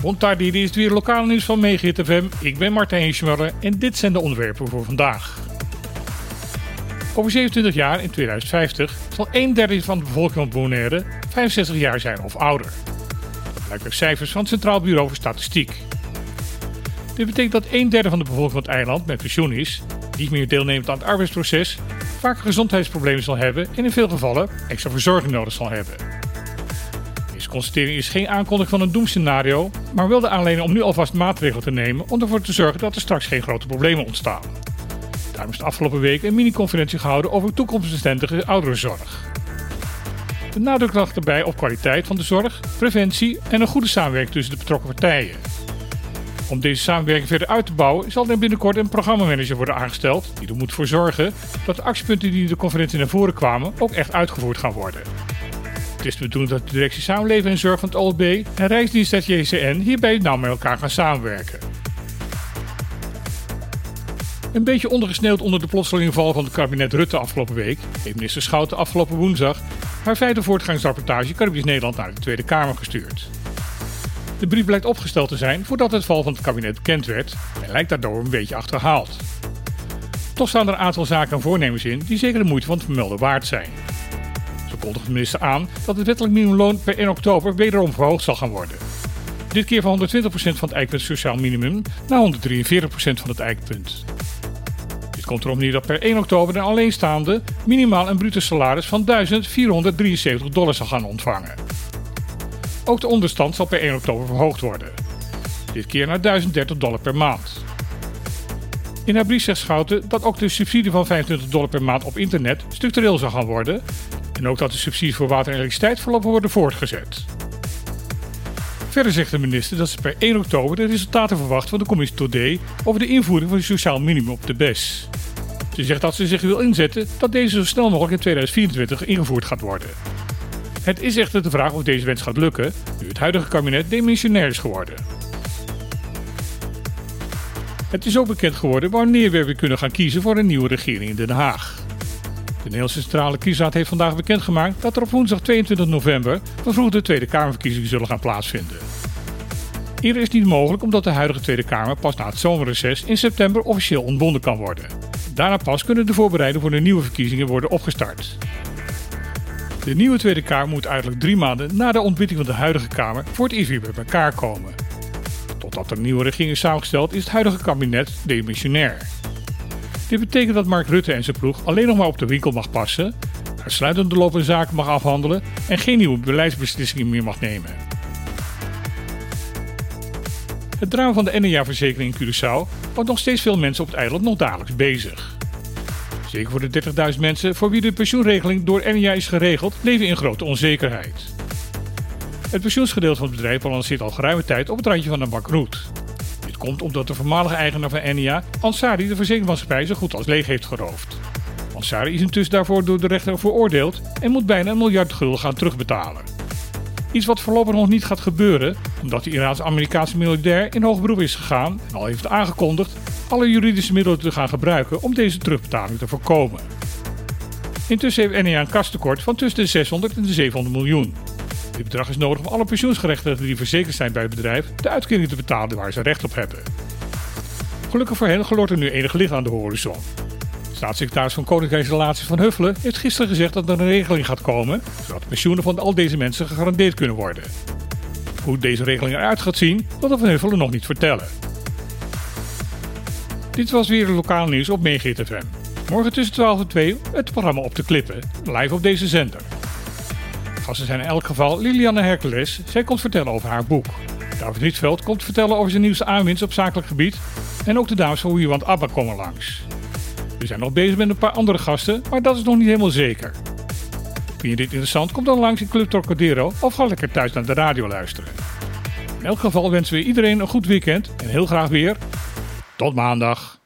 Bontardi, dit is weer lokale nieuws van Megahit FM. Ik ben Martijn Schmuller en dit zijn de onderwerpen voor vandaag. Over 27 jaar, in 2050, zal een derde van de bevolking van Bonaire 65 jaar zijn of ouder. Dat uit cijfers van het Centraal Bureau voor Statistiek. Dit betekent dat een derde van de bevolking van het eiland met pensioen is, niet meer deelneemt aan het arbeidsproces, vaak gezondheidsproblemen zal hebben en in veel gevallen extra verzorging nodig zal hebben. Constatering is geen aankondiging van een doemscenario, maar wel de aanleiding om nu alvast maatregelen te nemen om ervoor te zorgen dat er straks geen grote problemen ontstaan. Daarom is de afgelopen week een mini-conferentie gehouden over toekomstbestendige ouderenzorg. De nadruk lag erbij op kwaliteit van de zorg, preventie en een goede samenwerking tussen de betrokken partijen. Om deze samenwerking verder uit te bouwen zal er binnenkort een programmamanager worden aangesteld die er moet voor zorgen dat de actiepunten die in de conferentie naar voren kwamen ook echt uitgevoerd gaan worden. Het is de bedoeling dat de directie Samenleven en Zorg van het OLB en Rijksdienst het JCN hierbij nauw met elkaar gaan samenwerken. Een beetje ondergesneeuwd onder de plotselinge val van het kabinet Rutte afgelopen week, heeft minister Schouten afgelopen woensdag haar vijfde voortgangsrapportage Caribisch Nederland naar de Tweede Kamer gestuurd. De brief blijkt opgesteld te zijn voordat het val van het kabinet bekend werd en lijkt daardoor een beetje achterhaald. Toch staan er een aantal zaken en voornemens in die zeker de moeite van het vermelden waard zijn. Kondigt de minister aan dat het wettelijk minimumloon per 1 oktober wederom verhoogd zal gaan worden. Dit keer van 120% van het eikpunt sociaal minimum naar 143% van het eikpunt. Dit komt erop neer dat per 1 oktober een alleenstaande minimaal een bruto salaris van 1473 dollar zal gaan ontvangen. Ook de onderstand zal per 1 oktober verhoogd worden. Dit keer naar 1030 dollar per maand. In haar brief zegt Schouten dat ook de subsidie van 25 dollar per maand op internet structureel zal gaan worden en ook dat de subsidies voor water en elektriciteit voorlopig worden voortgezet. Verder zegt de minister dat ze per 1 oktober de resultaten verwacht van de commissie Todé over de invoering van het sociaal minimum op de BES. Ze zegt dat ze zich wil inzetten dat deze zo snel mogelijk in 2024 ingevoerd gaat worden. Het is echter de vraag of deze wens gaat lukken, nu het huidige kabinet demissionair is geworden. Het is ook bekend geworden wanneer we weer kunnen gaan kiezen voor een nieuwe regering in Den Haag. De Nederlandse Centrale Kiesraad heeft vandaag bekendgemaakt dat er op woensdag 22 november vervroegde Tweede Kamerverkiezingen zullen gaan plaatsvinden. Eerder is niet mogelijk omdat de huidige Tweede Kamer pas na het zomerreces in september officieel ontbonden kan worden. Daarna pas kunnen de voorbereidingen voor de nieuwe verkiezingen worden opgestart. De nieuwe Tweede Kamer moet uiterlijk drie maanden na de ontbinding van de huidige Kamer voor het eerst weer bij elkaar komen. Totdat er een nieuwe regering is samengesteld is het huidige kabinet demissionair. Dit betekent dat Mark Rutte en zijn ploeg alleen nog maar op de winkel mag passen, uitsluitend de lopende zaken mag afhandelen en geen nieuwe beleidsbeslissingen meer mag nemen. Het drama van de NEA-verzekering in Curaçao houdt nog steeds veel mensen op het eiland nog dagelijks bezig. Zeker voor de 30.000 mensen voor wie de pensioenregeling door NEA is geregeld, leven in grote onzekerheid. Het pensioensgedeelte van het bedrijf balanceert al geruime tijd op het randje van een bankroet. Dit komt omdat de voormalige eigenaar van NEA, Ansari, de verzekeringsmaatschappij zo goed als leeg heeft geroofd. Ansari is intussen daarvoor door de rechter veroordeeld en moet bijna een miljard gulden gaan terugbetalen. Iets wat voorlopig nog niet gaat gebeuren, omdat de Iraans-Amerikaanse miljardair in hoog beroep is gegaan en al heeft aangekondigd alle juridische middelen te gaan gebruiken om deze terugbetaling te voorkomen. Intussen heeft NEA een kastekort van tussen de 600 en de 700 miljoen. Dit bedrag is nodig om alle pensioensgerechtigden die verzekerd zijn bij het bedrijf de uitkering te betalen waar ze recht op hebben. Gelukkig voor hen gloort er nu enig licht aan de horizon. Staatssecretaris van Koninkrijksrelaties van Huffelen heeft gisteren gezegd dat er een regeling gaat komen, zodat de pensioenen van al deze mensen gegarandeerd kunnen worden. Hoe deze regeling eruit gaat zien, wil Van Huffelen nog niet vertellen. Dit was weer lokaal nieuws op Megahit FM. Morgen tussen 12 en 2 het programma op de klippen, live op deze zender. Gasten zijn in elk geval Liliane Hercules. Zij komt vertellen over haar boek. David Rietveld komt vertellen over zijn nieuwste aanwinst op zakelijk gebied. En ook de dames van Wiewand Abba komen langs. We zijn nog bezig met een paar andere gasten, maar dat is nog niet helemaal zeker. Vind je dit interessant? Kom dan langs in Club Trocadero of ga lekker thuis naar de radio luisteren. In elk geval wensen we iedereen een goed weekend en heel graag weer tot maandag.